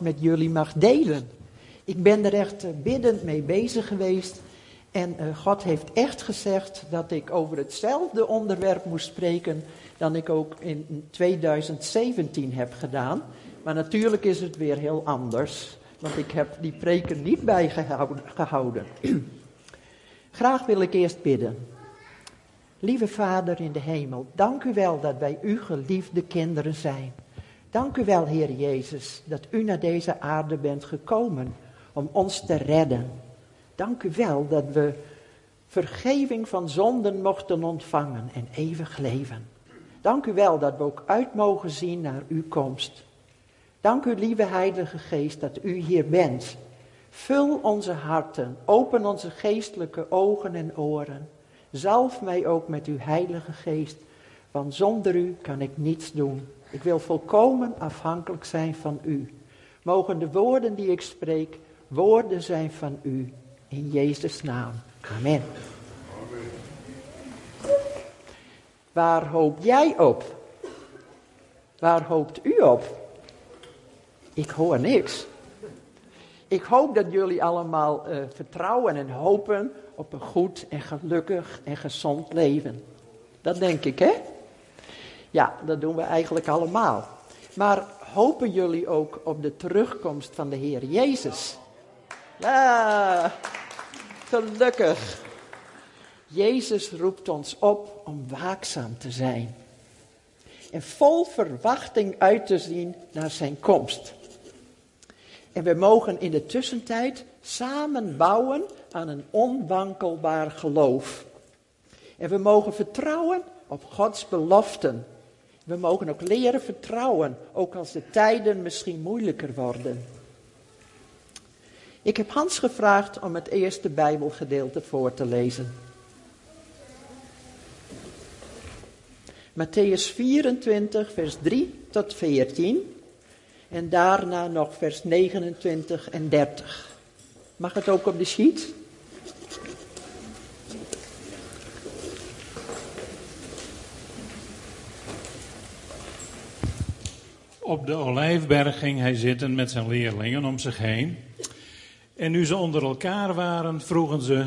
met jullie mag delen. Ik ben er echt eh, biddend mee bezig geweest. En uh, God heeft echt gezegd dat ik over hetzelfde onderwerp moest spreken dan ik ook in 2017 heb gedaan. Maar natuurlijk is het weer heel anders, want ik heb die preken niet bijgehouden. Graag wil ik eerst bidden. Lieve Vader in de hemel, dank u wel dat wij uw geliefde kinderen zijn. Dank u wel, Heer Jezus, dat u naar deze aarde bent gekomen om ons te redden. Dank u wel dat we vergeving van zonden mochten ontvangen en eeuwig leven. Dank u wel dat we ook uit mogen zien naar uw komst. Dank u, lieve Heilige Geest, dat u hier bent. Vul onze harten, open onze geestelijke ogen en oren. Zalf mij ook met uw Heilige Geest, want zonder u kan ik niets doen. Ik wil volkomen afhankelijk zijn van u. Mogen de woorden die ik spreek woorden zijn van u. In Jezus' naam. Amen. Waar hoop jij op? Waar hoopt u op? Ik hoor niks. Ik hoop dat jullie allemaal uh, vertrouwen en hopen op een goed en gelukkig en gezond leven. Dat denk ik, hè? Ja, dat doen we eigenlijk allemaal. Maar hopen jullie ook op de terugkomst van de Heer Jezus? Ja, gelukkig. Jezus roept ons op om waakzaam te zijn. En vol verwachting uit te zien naar zijn komst. En we mogen in de tussentijd samen bouwen aan een onwankelbaar geloof. En we mogen vertrouwen op Gods beloften. We mogen ook leren vertrouwen, ook als de tijden misschien moeilijker worden. Ik heb Hans gevraagd om het eerste Bijbelgedeelte voor te lezen. Matthäus 24, vers 3 tot 14. En daarna nog vers 29 en 30. Mag het ook op de sheet? Op de olijfberg ging hij zitten met zijn leerlingen om zich heen. En nu ze onder elkaar waren, vroegen ze: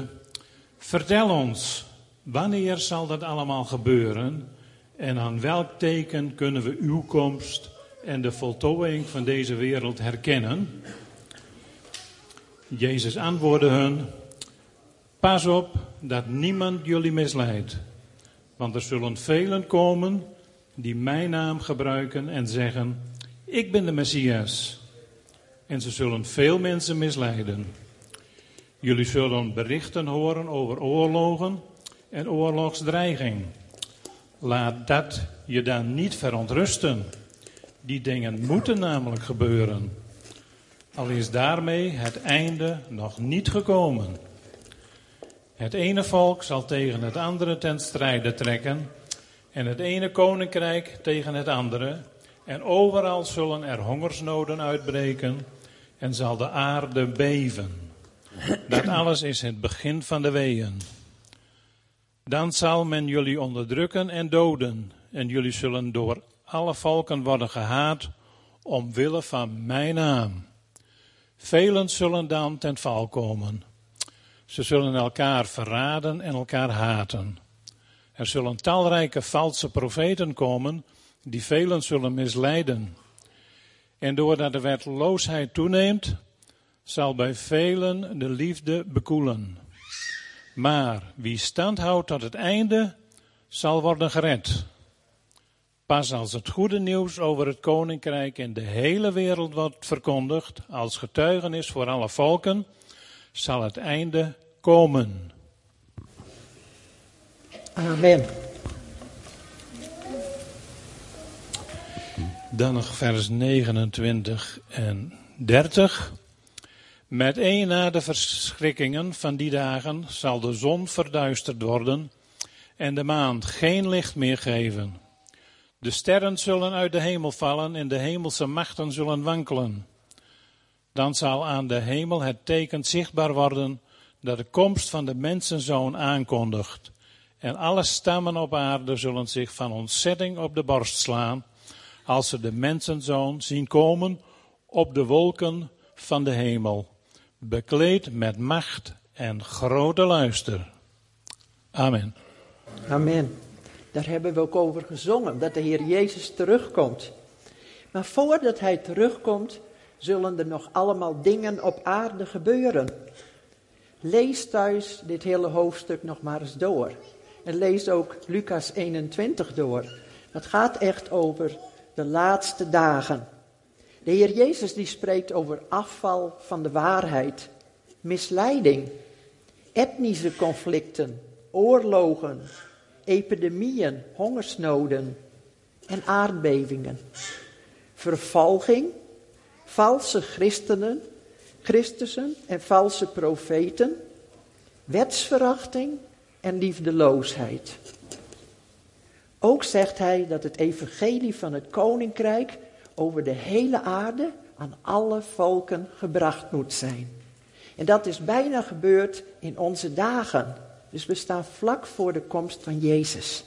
Vertel ons, wanneer zal dat allemaal gebeuren? En aan welk teken kunnen we uw komst en de voltooiing van deze wereld herkennen? Jezus antwoordde hun: Pas op dat niemand jullie misleidt. Want er zullen velen komen die mijn naam gebruiken en zeggen: Ik ben de Messias. En ze zullen veel mensen misleiden. Jullie zullen berichten horen over oorlogen en oorlogsdreiging. Laat dat je dan niet verontrusten. Die dingen moeten namelijk gebeuren. Al is daarmee het einde nog niet gekomen. Het ene volk zal tegen het andere ten strijde trekken en het ene koninkrijk tegen het andere. En overal zullen er hongersnoden uitbreken en zal de aarde beven. Dat alles is het begin van de weeën. Dan zal men jullie onderdrukken en doden, en jullie zullen door alle volken worden gehaat omwille van mijn naam. Velen zullen dan ten val komen. Ze zullen elkaar verraden en elkaar haten. Er zullen talrijke valse profeten komen, die velen zullen misleiden. En doordat de wetteloosheid toeneemt, zal bij velen de liefde bekoelen. Maar wie standhoudt tot het einde, zal worden gered. Pas als het goede nieuws over het koninkrijk in de hele wereld wordt verkondigd, als getuigenis voor alle volken, zal het einde komen. Amen. Dan nog vers 29 en 30. Met een na de verschrikkingen van die dagen zal de zon verduisterd worden en de maan geen licht meer geven. De sterren zullen uit de hemel vallen en de hemelse machten zullen wankelen. Dan zal aan de hemel het teken zichtbaar worden dat de komst van de mensenzoon aankondigt. En alle stammen op aarde zullen zich van ontzetting op de borst slaan als ze de mensenzoon zien komen op de wolken van de hemel, bekleed met macht en grote luister. Amen. Amen. Daar hebben we ook over gezongen, dat de Heer Jezus terugkomt. Maar voordat Hij terugkomt, zullen er nog allemaal dingen op aarde gebeuren. Lees thuis dit hele hoofdstuk nog maar eens door. En lees ook Lucas 21 door. Het gaat echt over de laatste dagen. De Heer Jezus die spreekt over afval van de waarheid, misleiding, etnische conflicten, oorlogen, epidemieën, hongersnoden. En aardbevingen. Vervolging, valse christenen, Christussen en valse profeten, wetsverachting en liefdeloosheid. Ook zegt hij dat het evangelie van het koninkrijk over de hele aarde aan alle volken gebracht moet zijn. En dat is bijna gebeurd in onze dagen. Dus we staan vlak voor de komst van Jezus.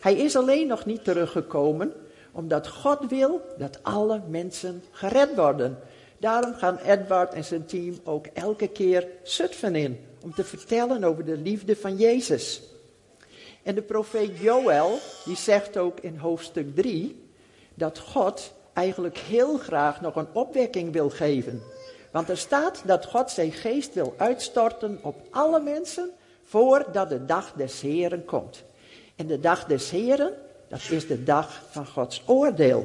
Hij is alleen nog niet teruggekomen, omdat God wil dat alle mensen gered worden. Daarom gaan Edward en zijn team ook elke keer Zutphen in, om te vertellen over de liefde van Jezus. En de profeet Joël, die zegt ook in hoofdstuk 3, dat God eigenlijk heel graag nog een opwekking wil geven. Want er staat dat God zijn geest wil uitstorten op alle mensen voordat de dag des Heren komt. En de dag des Heren, dat is de dag van Gods oordeel.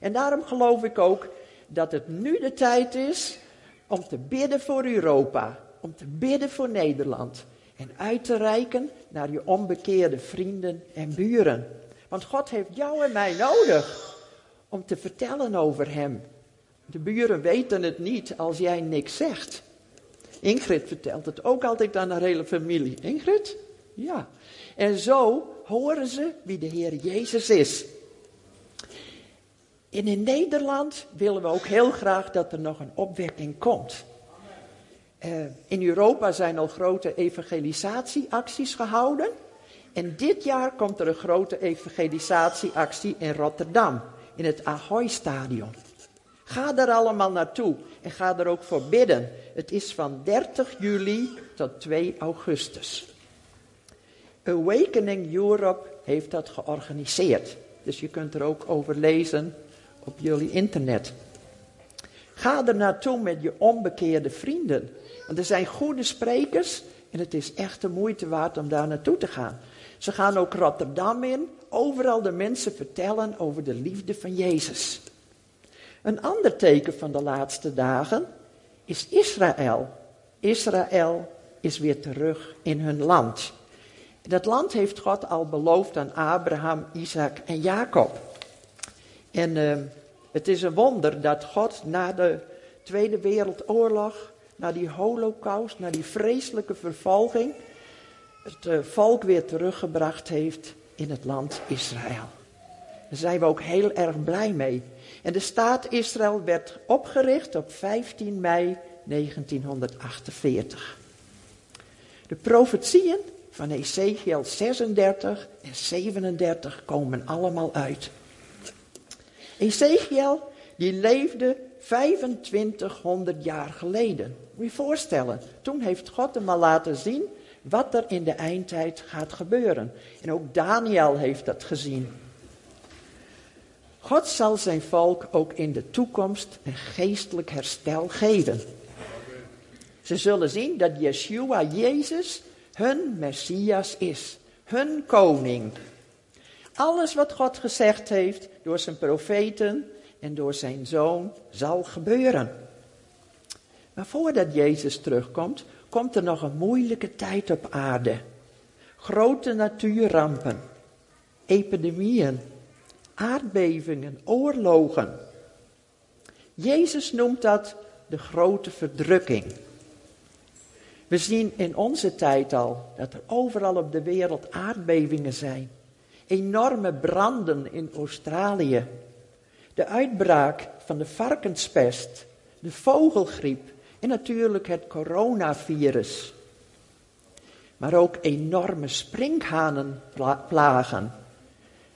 En daarom geloof ik ook dat het nu de tijd is om te bidden voor Europa, om te bidden voor Nederland en uit te reiken naar je onbekeerde vrienden en buren. Want God heeft jou en mij nodig om te vertellen over Hem. De buren weten het niet als jij niks zegt. Ingrid vertelt het ook altijd aan haar hele familie. Ingrid? Ja. En zo horen ze wie de Heer Jezus is. En in Nederland willen we ook heel graag dat er nog een opwekking komt. Uh, in Europa zijn al grote evangelisatieacties gehouden. En dit jaar komt er een grote evangelisatieactie in Rotterdam, in het Ahoy-stadion. Ga er allemaal naartoe en ga er ook voor bidden. Het is van 30 juli tot 2 augustus. Awakening Europe heeft dat georganiseerd. Dus je kunt er ook over lezen op jullie internet. Ga er naartoe met je onbekeerde vrienden. Want er zijn goede sprekers en het is echt de moeite waard om daar naartoe te gaan. Ze gaan ook Rotterdam in, overal de mensen vertellen over de liefde van Jezus. Een ander teken van de laatste dagen is Israël. Israël is weer terug in hun land. Dat land heeft God al beloofd aan Abraham, Isaac en Jacob. En uh, het is een wonder dat God na de Tweede Wereldoorlog, na die holocaust, na die vreselijke vervolging, het uh, volk weer teruggebracht heeft in het land Israël. Daar zijn we ook heel erg blij mee. En de staat Israël werd opgericht op 15 mei 1948. De profetieën van Ezekiel 36 en 37 komen allemaal uit. Ezekiel, die leefde 2500 jaar geleden. Moet je voorstellen, toen heeft God hem al laten zien wat er in de eindtijd gaat gebeuren. En ook Daniel heeft dat gezien. God zal zijn volk ook in de toekomst een geestelijk herstel geven. Ze zullen zien dat Yeshua, Jezus, hun Messias is, hun koning. Alles wat God gezegd heeft door zijn profeten en door zijn zoon zal gebeuren. Maar voordat Jezus terugkomt, komt er nog een moeilijke tijd op aarde. Grote natuurrampen, epidemieën, aardbevingen, oorlogen. Jezus noemt dat de grote verdrukking. We zien in onze tijd al dat er overal op de wereld aardbevingen zijn. Enorme branden in Australië. De uitbraak van de varkenspest, de vogelgriep en natuurlijk het coronavirus. Maar ook enorme sprinkhanenplagen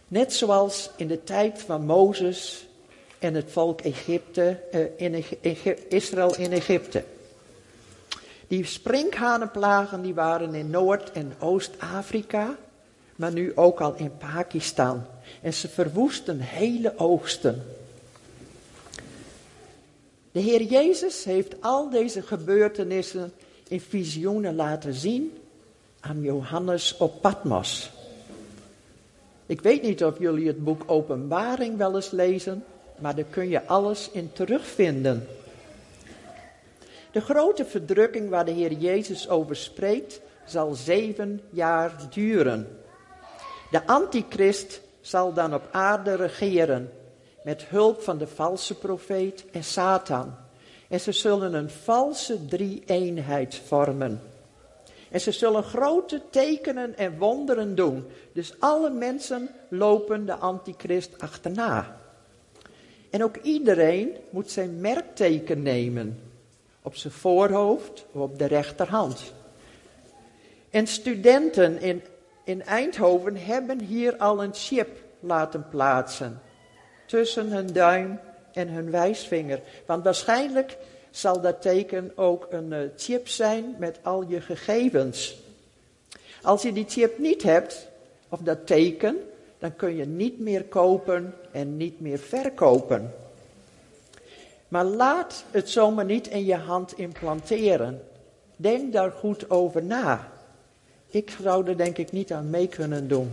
Net zoals in de tijd van Mozes en het volk Egypte, uh, in Israël in Egypte. Die sprinkhanenplagen die waren in Noord- en Oost-Afrika, maar nu ook al in Pakistan. En ze verwoesten hele oogsten. De Heer Jezus heeft al deze gebeurtenissen in visioenen laten zien aan Johannes op Patmos. Ik weet niet of jullie het boek Openbaring wel eens lezen, maar daar kun je alles in terugvinden. De grote verdrukking waar de Heer Jezus over spreekt, zal zeven jaar duren. De antichrist zal dan op aarde regeren met hulp van de valse profeet en Satan. En ze zullen een valse drie-eenheid vormen. En ze zullen grote tekenen en wonderen doen. Dus alle mensen lopen de antichrist achterna. En ook iedereen moet zijn merkteken nemen. Op zijn voorhoofd of op de rechterhand. En studenten in, in Eindhoven hebben hier al een chip laten plaatsen. Tussen hun duim en hun wijsvinger. Want waarschijnlijk zal dat teken ook een eh, chip zijn met al je gegevens. Als je die chip niet hebt, of dat teken, dan kun je niet meer kopen en niet meer verkopen. Maar laat het zomaar niet in je hand implanteren. Denk daar goed over na. Ik zou er denk ik niet aan mee kunnen doen.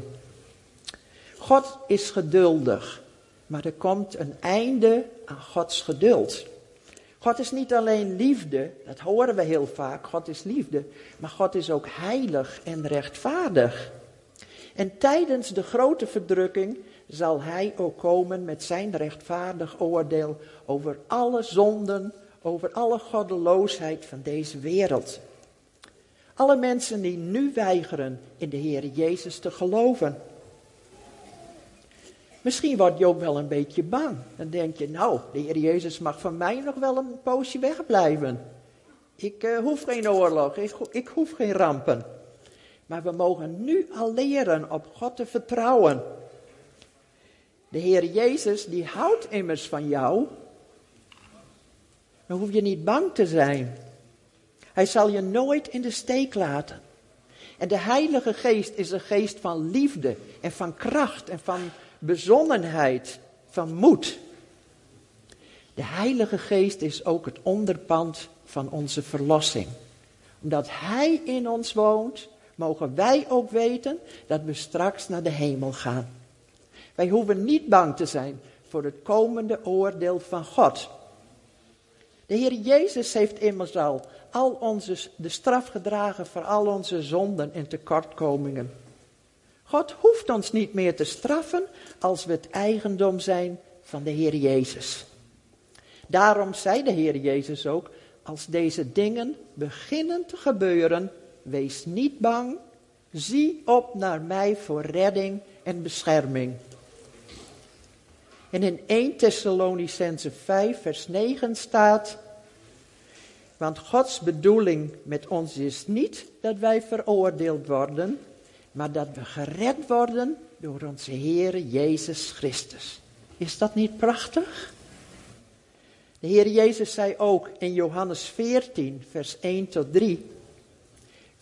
God is geduldig, maar er komt een einde aan Gods geduld. God is niet alleen liefde, dat horen we heel vaak, God is liefde, maar God is ook heilig en rechtvaardig. En tijdens de grote verdrukking zal Hij ook komen met zijn rechtvaardig oordeel over alle zonden, over alle goddeloosheid van deze wereld. Alle mensen die nu weigeren in de Heer Jezus te geloven. Misschien word je ook wel een beetje bang. Dan denk je, nou, de Heer Jezus mag van mij nog wel een poosje wegblijven. Ik uh, hoef geen oorlog, ik, ik hoef geen rampen. Maar we mogen nu al leren op God te vertrouwen. De Heer Jezus, die houdt immers van jou. Dan hoef je niet bang te zijn. Hij zal je nooit in de steek laten. En de Heilige Geest is een geest van liefde en van kracht en van bezonnenheid, van moed. De Heilige Geest is ook het onderpand van onze verlossing. Omdat Hij in ons woont, mogen wij ook weten dat we straks naar de hemel gaan. Wij hoeven niet bang te zijn voor het komende oordeel van God. De Heer Jezus heeft immers al, al onze, de straf gedragen voor al onze zonden en tekortkomingen. God hoeft ons niet meer te straffen als we het eigendom zijn van de Heer Jezus. Daarom zei de Heer Jezus ook, als deze dingen beginnen te gebeuren, wees niet bang, zie op naar mij voor redding en bescherming. En in 1 Thessalonicense 5 vers 9 staat, want Gods bedoeling met ons is niet dat wij veroordeeld worden, maar dat we gered worden door onze Heer Jezus Christus. Is dat niet prachtig? De Heer Jezus zei ook in Johannes 14, vers 1 tot 3,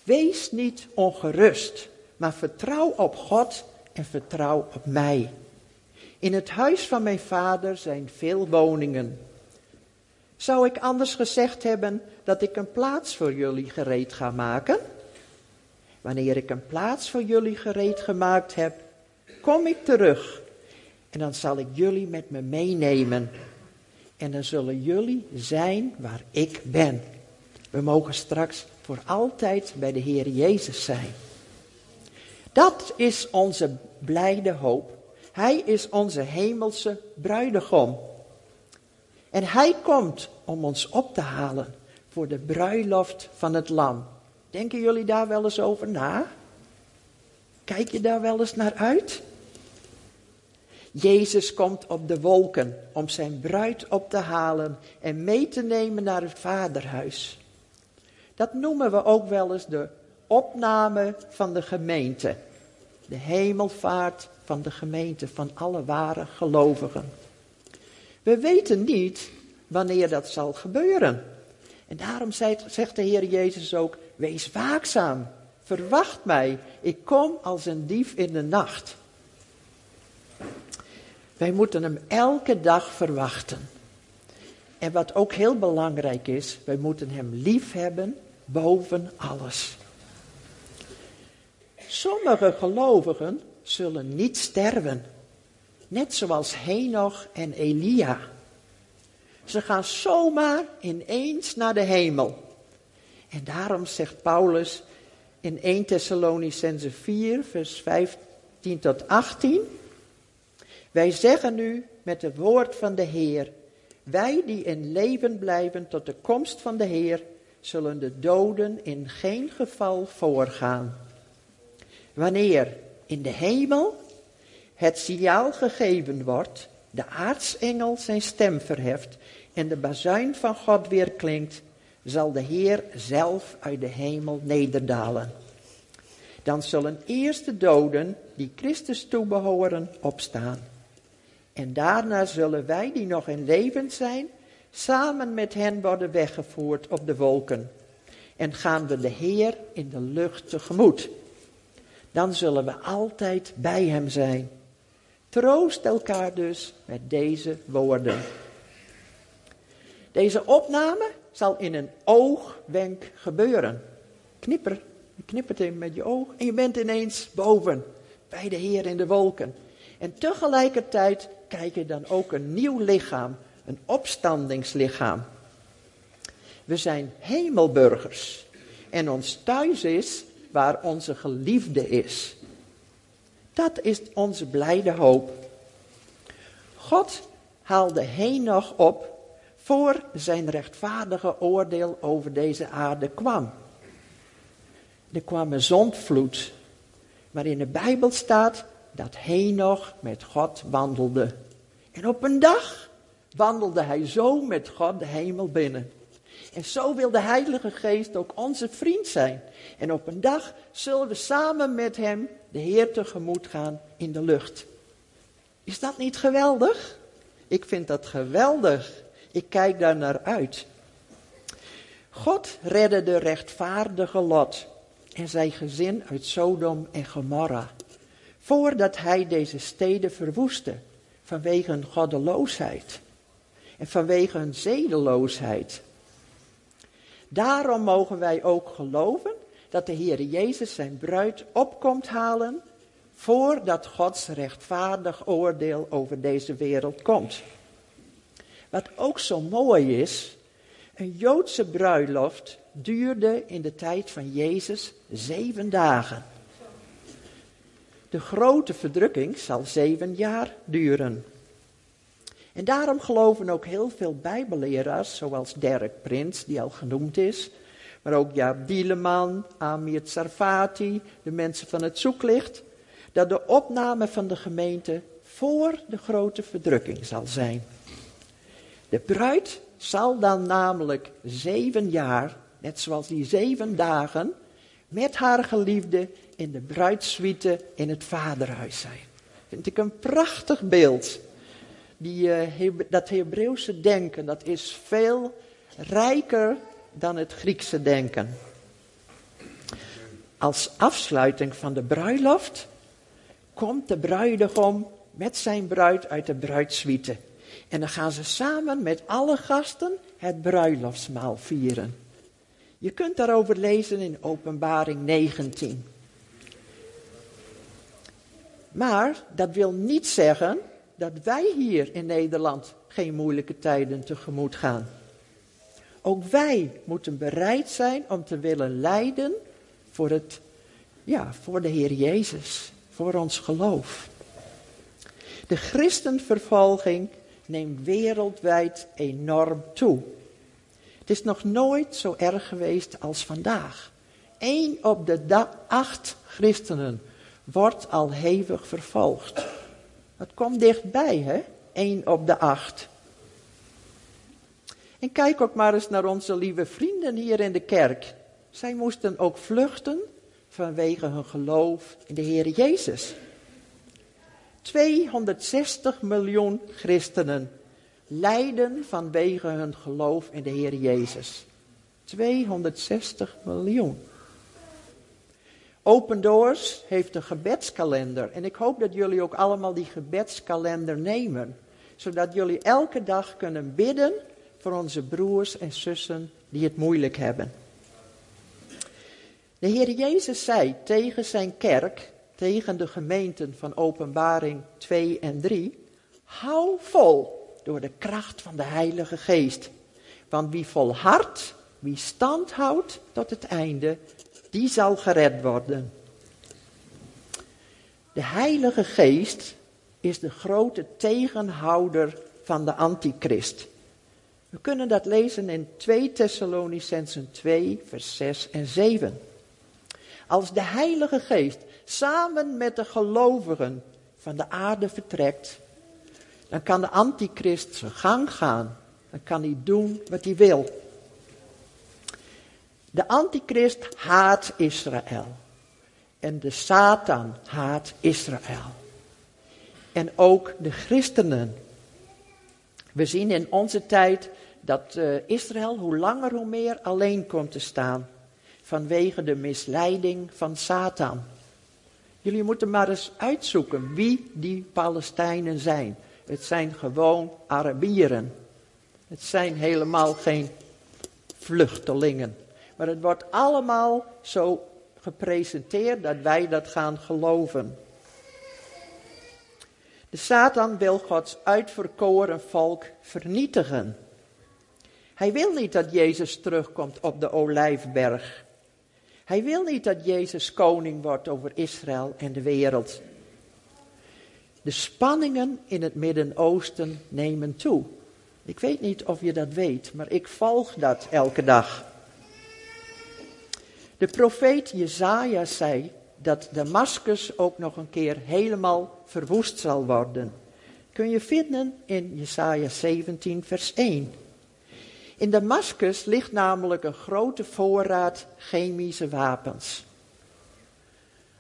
Wees niet ongerust, maar vertrouw op God en vertrouw op mij. In het huis van mijn vader zijn veel woningen. Zou ik anders gezegd hebben dat ik een plaats voor jullie gereed ga maken? Wanneer ik een plaats voor jullie gereed gemaakt heb, kom ik terug. En dan zal ik jullie met me meenemen. En dan zullen jullie zijn waar ik ben. We mogen straks voor altijd bij de Heer Jezus zijn. Dat is onze blijde hoop. Hij is onze hemelse bruidegom. En hij komt om ons op te halen voor de bruiloft van het lam. Denken jullie daar wel eens over na? Kijk je daar wel eens naar uit? Jezus komt op de wolken om zijn bruid op te halen en mee te nemen naar het vaderhuis. Dat noemen we ook wel eens de opname van de gemeente. De hemelvaart van de gemeente, van alle ware gelovigen. We weten niet wanneer dat zal gebeuren. En daarom zegt de Heer Jezus ook, wees waakzaam, verwacht mij, ik kom als een dief in de nacht. Wij moeten hem elke dag verwachten. En wat ook heel belangrijk is, wij moeten hem lief hebben boven alles. Sommige gelovigen zullen niet sterven, net zoals Henoch en Elia. Ze gaan zomaar ineens naar de hemel. En daarom zegt Paulus in 1 Thessalonicense 4, vers 15 tot 18. Wij zeggen nu met het woord van de Heer, wij die in leven blijven tot de komst van de Heer, zullen de doden in geen geval voorgaan. Wanneer in de hemel het signaal gegeven wordt, de aartsengel zijn stem verheft en de bazuin van God weer klinkt, zal de Heer zelf uit de hemel nederdalen. Dan zullen eerst de doden die Christus toebehoren opstaan. En daarna zullen wij die nog in leven zijn, samen met hen worden weggevoerd op de wolken. En gaan we de Heer in de lucht tegemoet. Dan zullen we altijd bij Hem zijn. Troost elkaar dus met deze woorden. Deze opname zal in een oogwenk gebeuren. Knipper, je knippert in met je oog en je bent ineens boven bij de Heer in de wolken. En tegelijkertijd kijk je dan ook een nieuw lichaam, een opstandingslichaam. We zijn hemelburgers en ons thuis is waar onze geliefde is. Dat is onze blijde hoop. God haalde Henoch op voor zijn rechtvaardige oordeel over deze aarde kwam. Er kwam een zondvloed, maar in de Bijbel staat dat Henoch met God wandelde. En op een dag wandelde hij zo met God de hemel binnen. En zo wil de Heilige Geest ook onze vriend zijn. En op een dag zullen we samen met hem de Heer tegemoet gaan in de lucht. Is dat niet geweldig? Ik vind dat geweldig. Ik kijk daar naar uit. God redde de rechtvaardige Lot en zijn gezin uit Sodom en Gomorra. Voordat hij deze steden verwoestte vanwege hun goddeloosheid en vanwege hun zedeloosheid. Daarom mogen wij ook geloven dat de Heer Jezus zijn bruid opkomt halen voordat Gods rechtvaardig oordeel over deze wereld komt. Wat ook zo mooi is, een Joodse bruiloft duurde in de tijd van Jezus zeven dagen. De grote verdrukking zal zeven jaar duren. En daarom geloven ook heel veel bijbelleraars, zoals Derek Prins, die al genoemd is, maar ook Jaap Dieleman, Amir Sarfati, de mensen van het zoeklicht, dat de opname van de gemeente voor de grote verdrukking zal zijn. De bruid zal dan namelijk zeven jaar, net zoals die zeven dagen, met haar geliefde in de bruidssuite in het vaderhuis zijn. Vind ik een prachtig beeld. Die, uh, dat Hebreeuwse denken, dat is veel rijker dan het Griekse denken. Als afsluiting van de bruiloft komt de bruidegom met zijn bruid uit de bruidssuite. En dan gaan ze samen met alle gasten het bruiloftsmaal vieren. Je kunt daarover lezen in Openbaring 19. Maar dat wil niet zeggen dat wij hier in Nederland geen moeilijke tijden tegemoet gaan. Ook wij moeten bereid zijn om te willen lijden voor, het, ja, voor de Heer Jezus, voor ons geloof. De christenvervolging neemt wereldwijd enorm toe. Het is nog nooit zo erg geweest als vandaag. Eén op de acht christenen wordt al hevig vervolgd. Dat komt dichtbij, hè? Eén op de acht. En kijk ook maar eens naar onze lieve vrienden hier in de kerk. Zij moesten ook vluchten vanwege hun geloof in de Heer Jezus. 260 miljoen christenen lijden vanwege hun geloof in de Heer Jezus. 260 miljoen. Open Doors heeft een gebedskalender. En ik hoop dat jullie ook allemaal die gebedskalender nemen. Zodat jullie elke dag kunnen bidden voor onze broers en zussen die het moeilijk hebben. De Heer Jezus zei tegen zijn kerk, tegen de gemeenten van Openbaring 2 en 3, hou vol door de kracht van de Heilige Geest. Want wie volhardt, wie stand houdt tot het einde, die zal gered worden. De Heilige Geest is de grote tegenhouder van de antichrist. We kunnen dat lezen in 2 Thessalonicensen 2, vers 6 en 7. Als de Heilige Geest samen met de gelovigen van de aarde vertrekt, dan kan de antichrist zijn gang gaan. Dan kan hij doen wat hij wil. De antichrist haat Israël. En de Satan haat Israël. En ook de christenen. We zien in onze tijd dat uh, Israël hoe langer hoe meer alleen komt te staan. Vanwege de misleiding van Satan. Jullie moeten maar eens uitzoeken wie die Palestijnen zijn. Het zijn gewoon Arabieren. Het zijn helemaal geen vluchtelingen. Maar het wordt allemaal zo gepresenteerd dat wij dat gaan geloven. De Satan wil Gods uitverkoren volk vernietigen. Hij wil niet dat Jezus terugkomt op de olijfberg. Hij wil niet dat Jezus koning wordt over Israël en de wereld. De spanningen in het Midden-Oosten nemen toe. Ik weet niet of je dat weet, maar ik volg dat elke dag. De profeet Jezaja zei dat Damascus ook nog een keer helemaal verwoest zal worden. Kun je vinden in Jesaja 17 vers 1. In Damascus ligt namelijk een grote voorraad chemische wapens.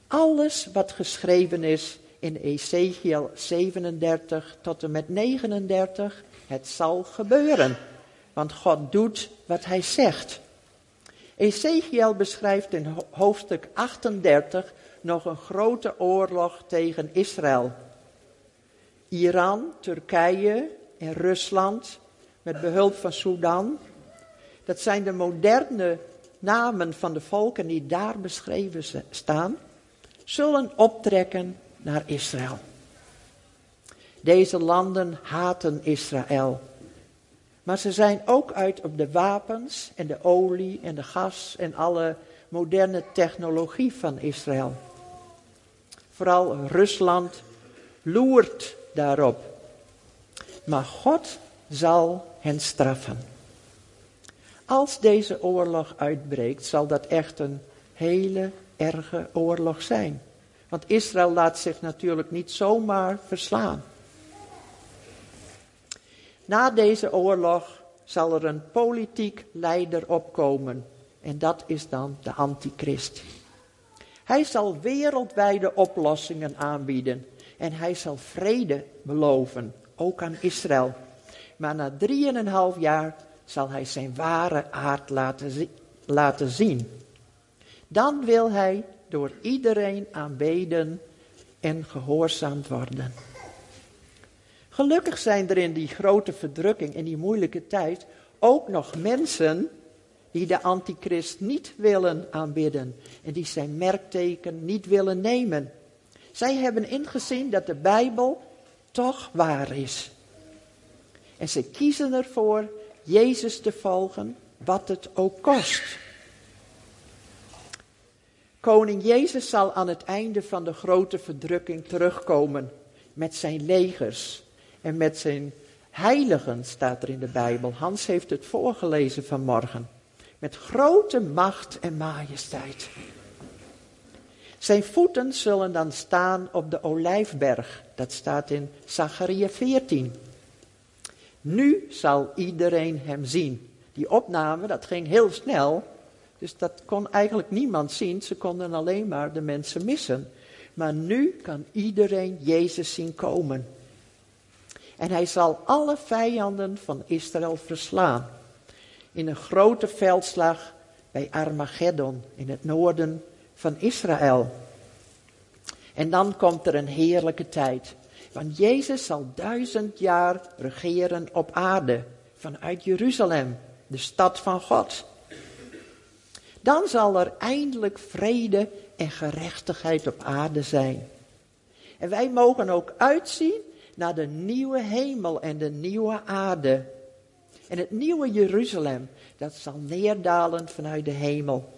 Alles wat geschreven is in Ezekiel 37 tot en met 39, het zal gebeuren. Want God doet wat hij zegt. Ezekiel beschrijft in hoofdstuk 38 nog een grote oorlog tegen Israël. Iran, Turkije en Rusland, met behulp van Sudan. Dat zijn de moderne namen van de volken die daar beschreven staan, zullen optrekken naar Israël. Deze landen haten Israël. Maar ze zijn ook uit op de wapens en de olie en de gas en alle moderne technologie van Israël. Vooral Rusland loert daarop. Maar God zal hen straffen. Als deze oorlog uitbreekt, zal dat echt een hele erge oorlog zijn. Want Israël laat zich natuurlijk niet zomaar verslaan. Na deze oorlog zal er een politiek leider opkomen. En dat is dan de antichrist. Hij zal wereldwijde oplossingen aanbieden. En hij zal vrede beloven, ook aan Israël. Maar na drieënhalf jaar zal hij zijn ware aard laten, laten zien. Dan wil hij door iedereen aanbeden en gehoorzaamd worden. Gelukkig zijn er in die grote verdrukking, in die moeilijke tijd, ook nog mensen die de antichrist niet willen aanbidden en die zijn merkteken niet willen nemen. Zij hebben ingezien dat de Bijbel toch waar is. En ze kiezen ervoor Jezus te volgen, wat het ook kost. Koning Jezus zal aan het einde van de grote verdrukking terugkomen met zijn legers en met zijn heiligen, staat er in de Bijbel. Hans heeft het voorgelezen vanmorgen. Met grote macht en majesteit. Zijn voeten zullen dan staan op de olijfberg. Dat staat in Zacharia 14. Nu zal iedereen hem zien. Die opname, dat ging heel snel. Dus dat kon eigenlijk niemand zien. Ze konden alleen maar de mensen missen. Maar nu kan iedereen Jezus zien komen. En hij zal alle vijanden van Israël verslaan. In een grote veldslag bij Armageddon in het noorden van Israël. En dan komt er een heerlijke tijd. Want Jezus zal duizend jaar regeren op aarde vanuit Jeruzalem, de stad van God. Dan zal er eindelijk vrede en gerechtigheid op aarde zijn. En wij mogen ook uitzien naar de nieuwe hemel en de nieuwe aarde. En het nieuwe Jeruzalem, dat zal neerdalen vanuit de hemel.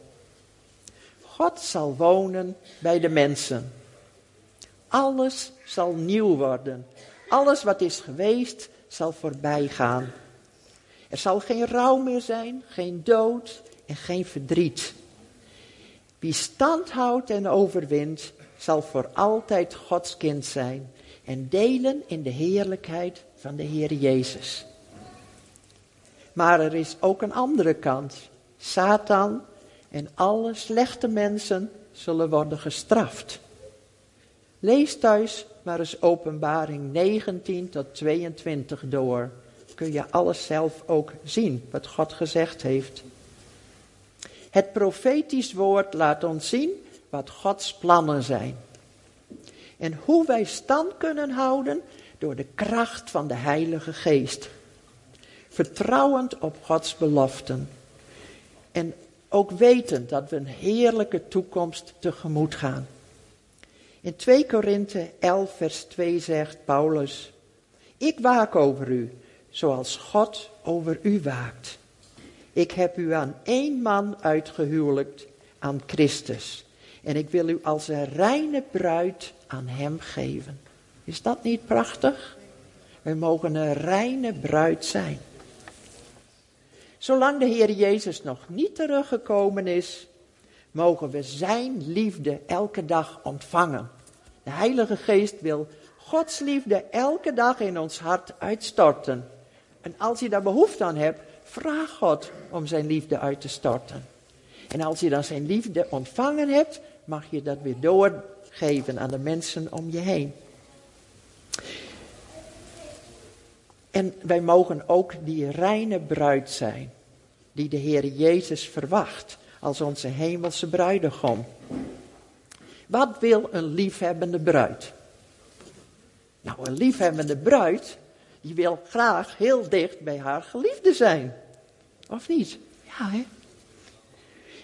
God zal wonen bij de mensen. Alles zal nieuw worden. Alles wat is geweest zal voorbij gaan. Er zal geen rouw meer zijn, geen dood en geen verdriet. Wie stand houdt en overwint, zal voor altijd Gods kind zijn en delen in de heerlijkheid van de Heer Jezus. Maar er is ook een andere kant. Satan en alle slechte mensen zullen worden gestraft. Lees thuis maar eens openbaring 19 tot 22 door. Kun je alles zelf ook zien wat God gezegd heeft. Het profetisch woord laat ons zien wat Gods plannen zijn. En hoe wij stand kunnen houden door de kracht van de Heilige Geest. Vertrouwend op Gods beloften. En ook wetend dat we een heerlijke toekomst tegemoet gaan. In 2 Korinthe 11 vers 2 zegt Paulus, ik waak over u, zoals God over u waakt. Ik heb u aan één man uitgehuwelijkt, aan Christus. En ik wil u als een reine bruid aan hem geven. Is dat niet prachtig? We mogen een reine bruid zijn. Zolang de Heer Jezus nog niet teruggekomen is, mogen we Zijn liefde elke dag ontvangen. De Heilige Geest wil Gods liefde elke dag in ons hart uitstorten. En als je daar behoefte aan hebt, vraag God om Zijn liefde uit te storten. En als je dan Zijn liefde ontvangen hebt, mag je dat weer doorgeven aan de mensen om je heen. En wij mogen ook die reine bruid zijn, die de Heer Jezus verwacht als onze hemelse bruidegom. Wat wil een liefhebbende bruid? Nou, een liefhebbende bruid, die wil graag heel dicht bij haar geliefde zijn. Of niet? Ja, hè?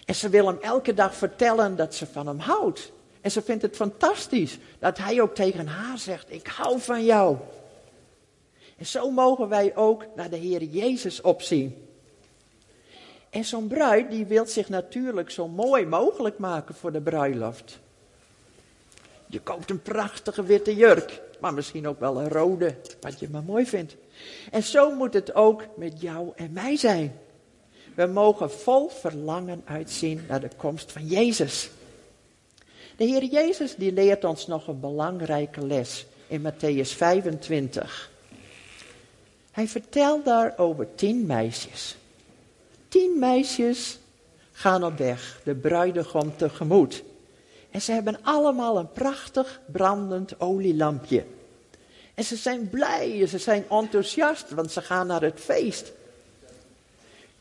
En ze wil hem elke dag vertellen dat ze van hem houdt. En ze vindt het fantastisch dat hij ook tegen haar zegt: Ik hou van jou. En zo mogen wij ook naar de Heer Jezus opzien. En zo'n bruid die wil zich natuurlijk zo mooi mogelijk maken voor de bruiloft. Je koopt een prachtige witte jurk, maar misschien ook wel een rode, wat je maar mooi vindt. En zo moet het ook met jou en mij zijn. We mogen vol verlangen uitzien naar de komst van Jezus. De Heer Jezus die leert ons nog een belangrijke les in Matthäus 25. Hij vertelt daar over tien meisjes. Tien meisjes gaan op weg, de bruidegom tegemoet. En ze hebben allemaal een prachtig brandend olielampje. En ze zijn blij, ze zijn enthousiast, want ze gaan naar het feest.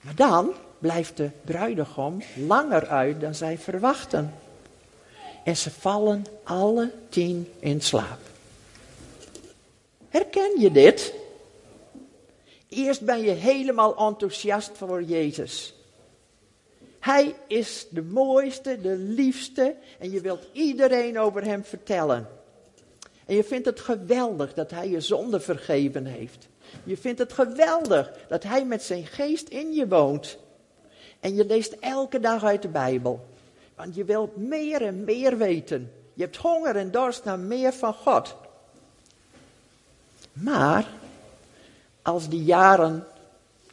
Maar dan blijft de bruidegom langer uit dan zij verwachten. En ze vallen alle tien in slaap. Herken je dit? Eerst ben je helemaal enthousiast voor Jezus. Hij is de mooiste, de liefste en je wilt iedereen over hem vertellen. En je vindt het geweldig dat hij je zonde vergeven heeft. Je vindt het geweldig dat hij met zijn geest in je woont. En je leest elke dag uit de Bijbel. Want je wilt meer en meer weten. Je hebt honger en dorst naar meer van God. Maar als die jaren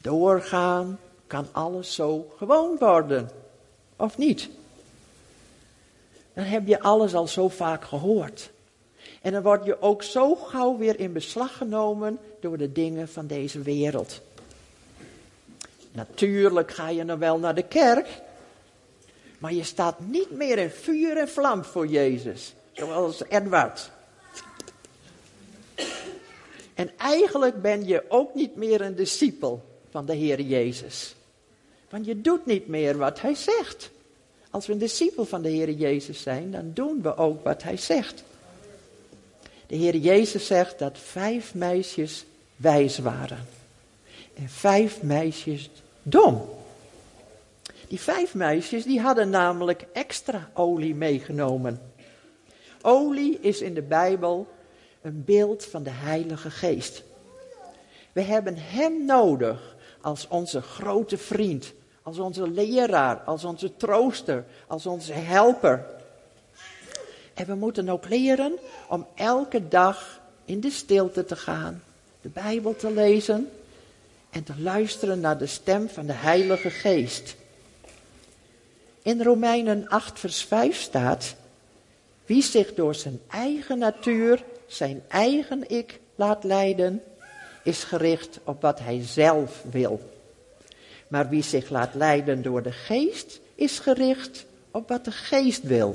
doorgaan, kan alles zo gewoon worden. Of niet? Dan heb je alles al zo vaak gehoord. En dan word je ook zo gauw weer in beslag genomen door de dingen van deze wereld. Natuurlijk ga je nog wel naar de kerk, maar je staat niet meer in vuur en vlam voor Jezus, zoals Edward. En eigenlijk ben je ook niet meer een discipel van de Heer Jezus. Want je doet niet meer wat Hij zegt. Als we een discipel van de Heer Jezus zijn, dan doen we ook wat Hij zegt. De Heer Jezus zegt dat vijf meisjes wijs waren. En vijf meisjes dom. Die vijf meisjes die hadden namelijk extra olie meegenomen. Olie is in de Bijbel een beeld van de Heilige Geest. We hebben Hem nodig als onze grote vriend, als onze leraar, als onze trooster, als onze helper. En we moeten ook leren om elke dag in de stilte te gaan, de Bijbel te lezen en te luisteren naar de stem van de Heilige Geest. In Romeinen 8, vers 5 staat: Wie zich door zijn eigen natuur, zijn eigen ik laat leiden, is gericht op wat hij zelf wil. Maar wie zich laat leiden door de geest, is gericht op wat de geest wil.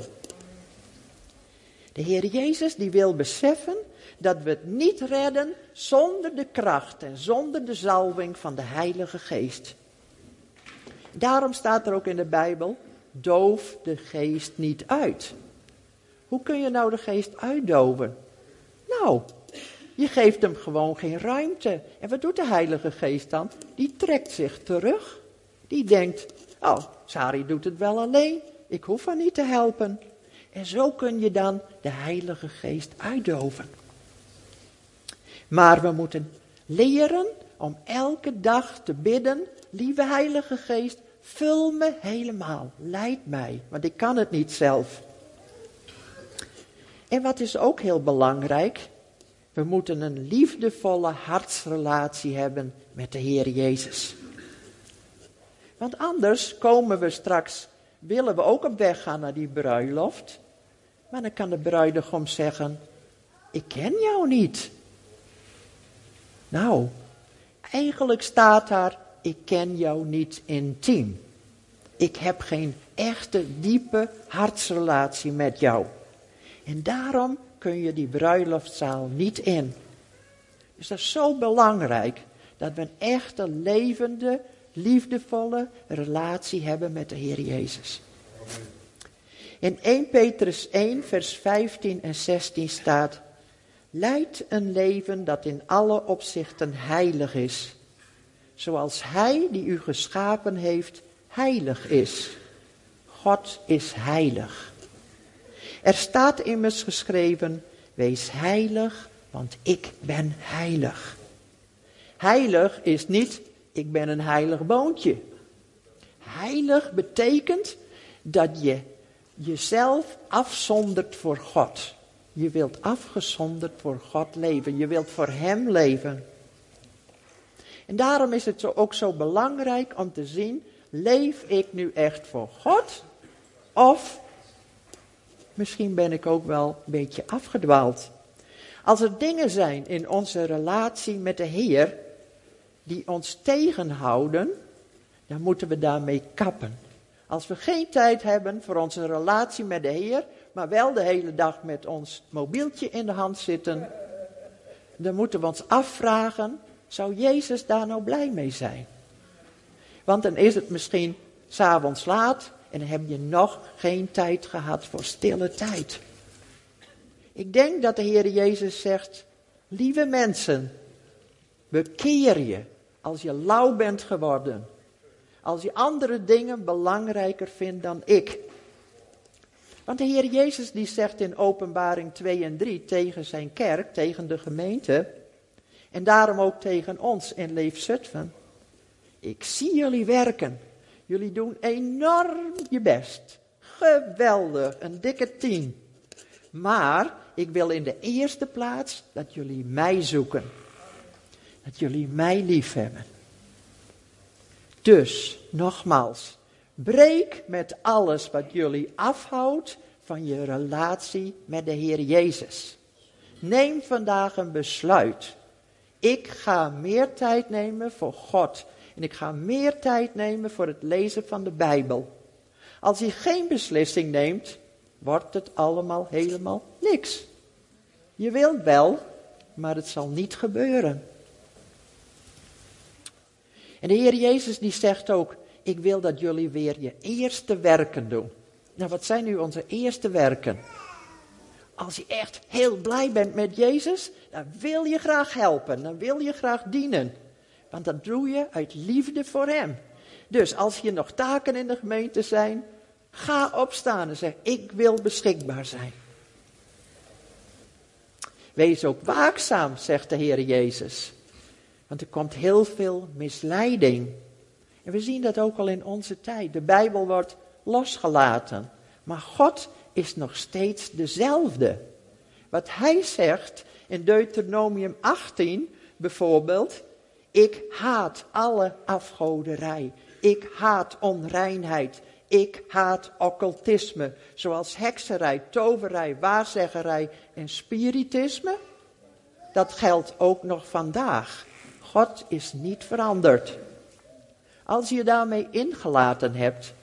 De Heer Jezus die wil beseffen dat we het niet redden zonder de kracht en zonder de zalving van de Heilige Geest. Daarom staat er ook in de Bijbel, doof de geest niet uit. Hoe kun je nou de geest uitdoven? Nou, je geeft hem gewoon geen ruimte. En wat doet de Heilige Geest dan? Die trekt zich terug. Die denkt, oh, Sari doet het wel alleen. Ik hoef haar niet te helpen. En zo kun je dan de Heilige Geest uitdoven. Maar we moeten leren om elke dag te bidden, lieve Heilige Geest, vul me helemaal, leid mij, want ik kan het niet zelf. En wat is ook heel belangrijk, we moeten een liefdevolle hartsrelatie hebben met de Heer Jezus. Want anders komen we straks, willen we ook op weg gaan naar die bruiloft. Maar dan kan de bruidegom zeggen, ik ken jou niet. Nou, eigenlijk staat daar, ik ken jou niet intiem. Ik heb geen echte, diepe hartsrelatie met jou. En daarom kun je die bruiloftzaal niet in. Dus dat is zo belangrijk dat we een echte, levende, liefdevolle relatie hebben met de Heer Jezus. In 1 Petrus 1, vers 15 en 16 staat: Leid een leven dat in alle opzichten heilig is, zoals Hij die u geschapen heeft heilig is. God is heilig. Er staat immers geschreven, wees heilig, want ik ben heilig. Heilig is niet, ik ben een heilig boontje. Heilig betekent dat je jezelf afzondert voor God. Je wilt afgezonderd voor God leven. Je wilt voor Hem leven. En daarom is het ook zo belangrijk om te zien, leef ik nu echt voor God? Of misschien ben ik ook wel een beetje afgedwaald. Als er dingen zijn in onze relatie met de Heer die ons tegenhouden, dan moeten we daarmee kappen. Als we geen tijd hebben voor onze relatie met de Heer, maar wel de hele dag met ons mobieltje in de hand zitten, dan moeten we ons afvragen, zou Jezus daar nou blij mee zijn? Want dan is het misschien s'avonds laat en dan heb je nog geen tijd gehad voor stille tijd. Ik denk dat de Heer Jezus zegt, lieve mensen, bekeer je als je lauw bent geworden. Als je andere dingen belangrijker vindt dan ik. Want de Heer Jezus die zegt in openbaring 2 en 3 tegen zijn kerk, tegen de gemeente, en daarom ook tegen ons in Leef Zutphen. Ik zie jullie werken. Jullie doen enorm je best. Geweldig, een dikke tien. Maar ik wil in de eerste plaats dat jullie mij zoeken. Dat jullie mij lief hebben. Dus, nogmaals, breek met alles wat jullie afhoudt van je relatie met de Heer Jezus. Neem vandaag een besluit. Ik ga meer tijd nemen voor God. En ik ga meer tijd nemen voor het lezen van de Bijbel. Als je geen beslissing neemt, wordt het allemaal helemaal niks. Je wilt wel, maar het zal niet gebeuren. En de Heer Jezus die zegt ook, ik wil dat jullie weer je eerste werken doen. Nou, wat zijn nu onze eerste werken? Als je echt heel blij bent met Jezus, dan wil je graag helpen, dan wil je graag dienen. Want dat doe je uit liefde voor Hem. Dus als je nog taken in de gemeente zijn, ga opstaan en zeg, ik wil beschikbaar zijn. Wees ook waakzaam, zegt de Heer Jezus. Want er komt heel veel misleiding. En we zien dat ook al in onze tijd. De Bijbel wordt losgelaten. Maar God is nog steeds dezelfde. Wat hij zegt in Deuteronomium 18 bijvoorbeeld. Ik haat alle afgoderij. Ik haat onreinheid. Ik haat occultisme, zoals hekserij, toverij, waarzeggerij en spiritisme. Dat geldt ook nog vandaag. God is niet veranderd. Als je daarmee ingelaten hebt,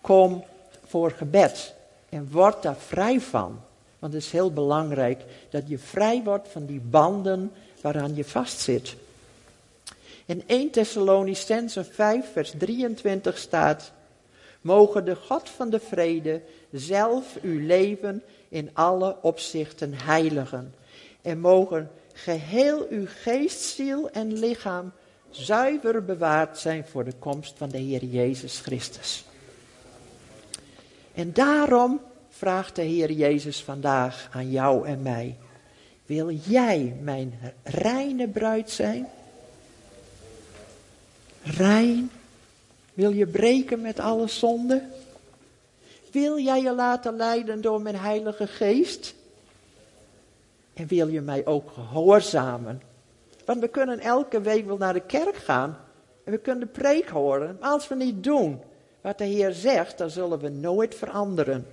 kom voor gebed en word daar vrij van. Want het is heel belangrijk dat je vrij wordt van die banden waaraan je vastzit. In 1 Thessalonicense 5 vers 23 staat, Mogen de God van de vrede zelf uw leven in alle opzichten heiligen. En mogen geheel uw geest, ziel en lichaam zuiver bewaard zijn voor de komst van de Heer Jezus Christus. En daarom vraagt de Heer Jezus vandaag aan jou en mij: Wil jij mijn reine bruid zijn? Rein? Wil je breken met alle zonden? Wil jij je laten leiden door mijn Heilige Geest? En wil je mij ook gehoorzamen? Want we kunnen elke week wel naar de kerk gaan en we kunnen de preek horen. Maar als we niet doen wat de Heer zegt, dan zullen we nooit veranderen.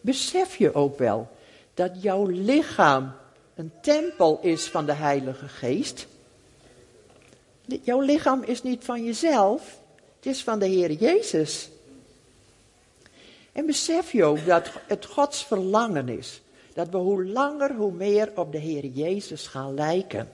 Besef je ook wel dat jouw lichaam een tempel is van de Heilige Geest? Jouw lichaam is niet van jezelf, het is van de Heer Jezus. En besef je ook dat het Gods verlangen is dat we hoe langer hoe meer op de Heer Jezus gaan lijken.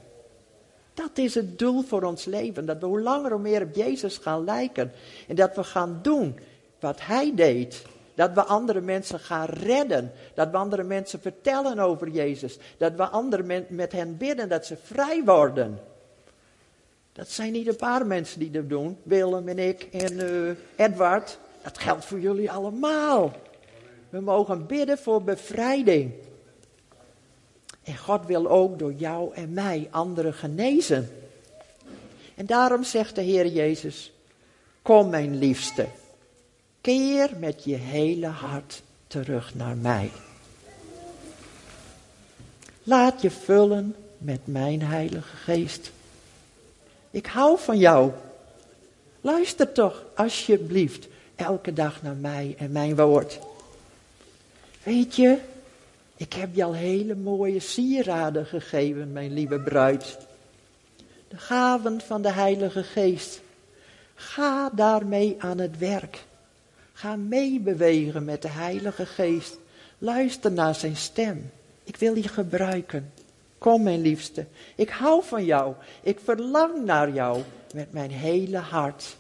Dat is het doel voor ons leven, dat we hoe langer hoe meer op Jezus gaan lijken. En dat we gaan doen wat Hij deed. Dat we andere mensen gaan redden. Dat we andere mensen vertellen over Jezus. Dat we anderen met hen bidden dat ze vrij worden. Dat zijn niet een paar mensen die dat doen. Willem en ik en uh, Edward. Dat geldt voor jullie allemaal. We mogen bidden voor bevrijding. En God wil ook door jou en mij anderen genezen. En daarom zegt de Heer Jezus: Kom, mijn liefste, keer met je hele hart terug naar mij. Laat je vullen met mijn Heilige Geest. Ik hou van jou. Luister toch alsjeblieft elke dag naar mij en mijn woord. Weet je, ik heb je al hele mooie sieraden gegeven, mijn lieve bruid. De gaven van de Heilige Geest. Ga daarmee aan het werk. Ga meebewegen met de Heilige Geest. Luister naar zijn stem. Ik wil je gebruiken. Kom, mijn liefste. Ik hou van jou. Ik verlang naar jou met mijn hele hart.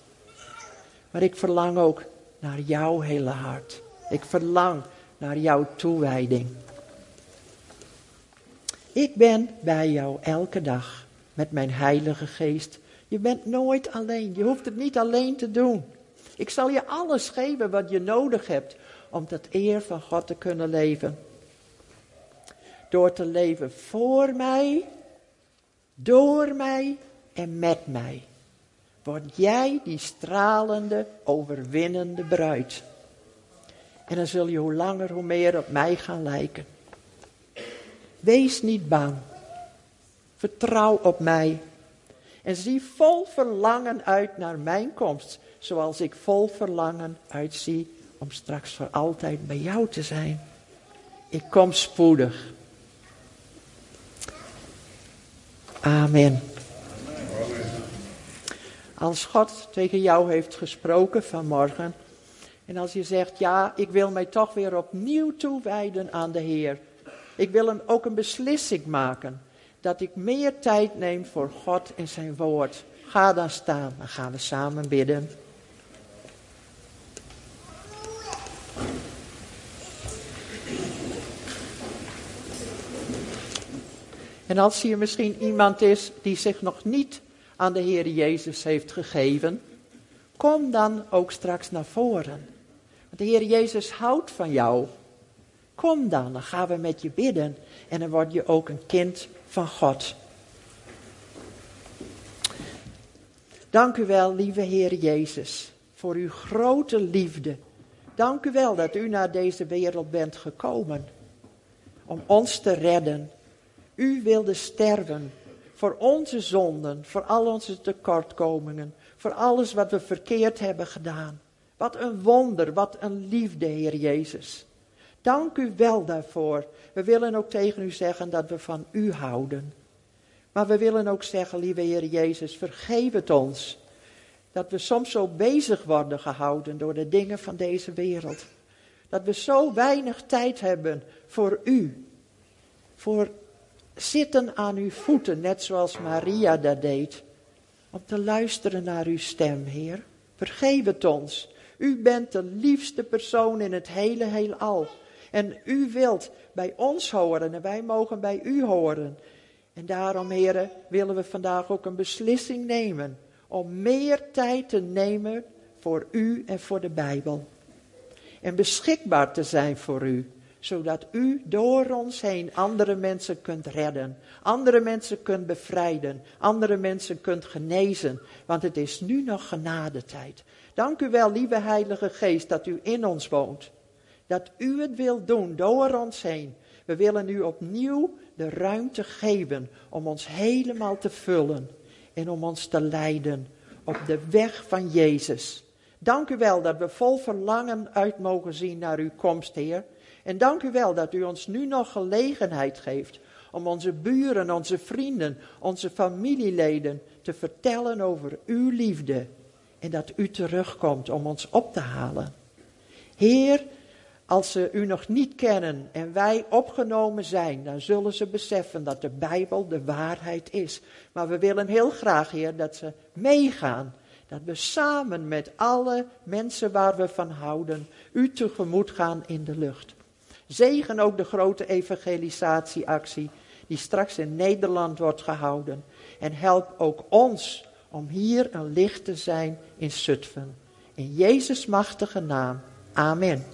Maar ik verlang ook naar jouw hele hart. Ik verlang naar jouw toewijding. Ik ben bij jou elke dag met mijn Heilige Geest. Je bent nooit alleen. Je hoeft het niet alleen te doen. Ik zal je alles geven wat je nodig hebt om tot eer van God te kunnen leven. Door te leven voor mij, door mij en met mij. Word jij die stralende, overwinnende bruid. En dan zul je hoe langer hoe meer op mij gaan lijken. Wees niet bang. Vertrouw op mij. En zie vol verlangen uit naar mijn komst, zoals ik vol verlangen uitzie om straks voor altijd bij jou te zijn. Ik kom spoedig. Amen. Als God tegen jou heeft gesproken vanmorgen, en als je zegt, ja, ik wil mij toch weer opnieuw toewijden aan de Heer, Ik wil een, ook een beslissing maken dat ik meer tijd neem voor God en zijn woord. Ga dan staan, dan gaan we samen bidden. En als hier misschien iemand is die zich nog niet aan de Heer Jezus heeft gegeven, kom dan ook straks naar voren. Want de Heer Jezus houdt van jou. Kom dan, dan gaan we met je bidden en dan word je ook een kind van God. Dank u wel, lieve Heer Jezus, voor uw grote liefde. Dank u wel dat u naar deze wereld bent gekomen om ons te redden. U wilde sterven voor onze zonden, voor al onze tekortkomingen, voor alles wat we verkeerd hebben gedaan. Wat een wonder, wat een liefde, Heer Jezus. Dank u wel daarvoor. We willen ook tegen u zeggen dat we van u houden. Maar we willen ook zeggen, lieve Heer Jezus, vergeef het ons. Dat we soms zo bezig worden gehouden door de dingen van deze wereld. Dat we zo weinig tijd hebben voor u. Voor zitten aan uw voeten, net zoals Maria dat deed. Om te luisteren naar uw stem, Heer. Vergeef het ons. U bent de liefste persoon in het hele heelal. En u wilt bij ons horen en wij mogen bij u horen. En daarom, heren, willen we vandaag ook een beslissing nemen. Om meer tijd te nemen voor u en voor de Bijbel. En beschikbaar te zijn voor u zodat u door ons heen andere mensen kunt redden, andere mensen kunt bevrijden, andere mensen kunt genezen, want het is nu nog genadetijd. Dank u wel, lieve Heilige Geest, dat u in ons woont, dat u het wilt doen door ons heen. We willen u opnieuw de ruimte geven om ons helemaal te vullen en om ons te leiden op de weg van Jezus. Dank u wel dat we vol verlangen uit mogen zien naar uw komst, Heer. En dank u wel dat u ons nu nog gelegenheid geeft om onze buren, onze vrienden, onze familieleden te vertellen over uw liefde. En dat u terugkomt om ons op te halen. Heer, als ze u nog niet kennen en wij opgenomen zijn, dan zullen ze beseffen dat de Bijbel de waarheid is. Maar we willen heel graag, Heer, dat ze meegaan. Dat we samen met alle mensen waar we van houden, u tegemoet gaan in de lucht. Zegen ook de grote evangelisatieactie die straks in Nederland wordt gehouden. En help ook ons om hier een licht te zijn in Zutphen. In Jezus' machtige naam. Amen.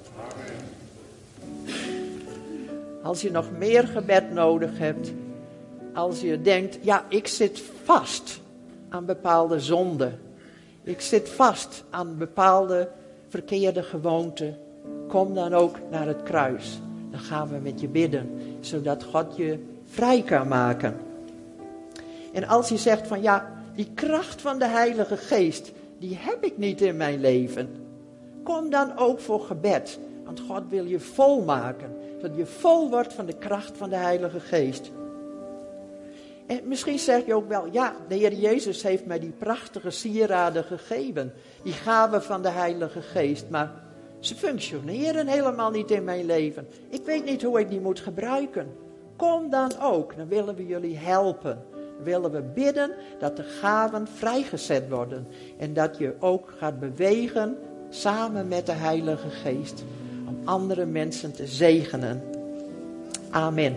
Als je nog meer gebed nodig hebt, als je denkt, ja, ik zit vast aan bepaalde zonden. Ik zit vast aan bepaalde verkeerde gewoonten kom dan ook naar het kruis. Dan gaan we met je bidden, zodat God je vrij kan maken. En als je zegt van ja, die kracht van de Heilige Geest, die heb ik niet in mijn leven. Kom dan ook voor gebed, want God wil je vol zodat je vol wordt van de kracht van de Heilige Geest. En misschien zeg je ook wel, ja, de Heer Jezus heeft mij die prachtige sieraden gegeven, die gaven van de Heilige Geest, maar ze functioneren helemaal niet in mijn leven. Ik weet niet hoe ik die moet gebruiken. Kom dan ook, dan willen we jullie helpen. Dan willen we bidden dat de gaven vrijgezet worden. En dat je ook gaat bewegen samen met de Heilige Geest. Om andere mensen te zegenen. Amen.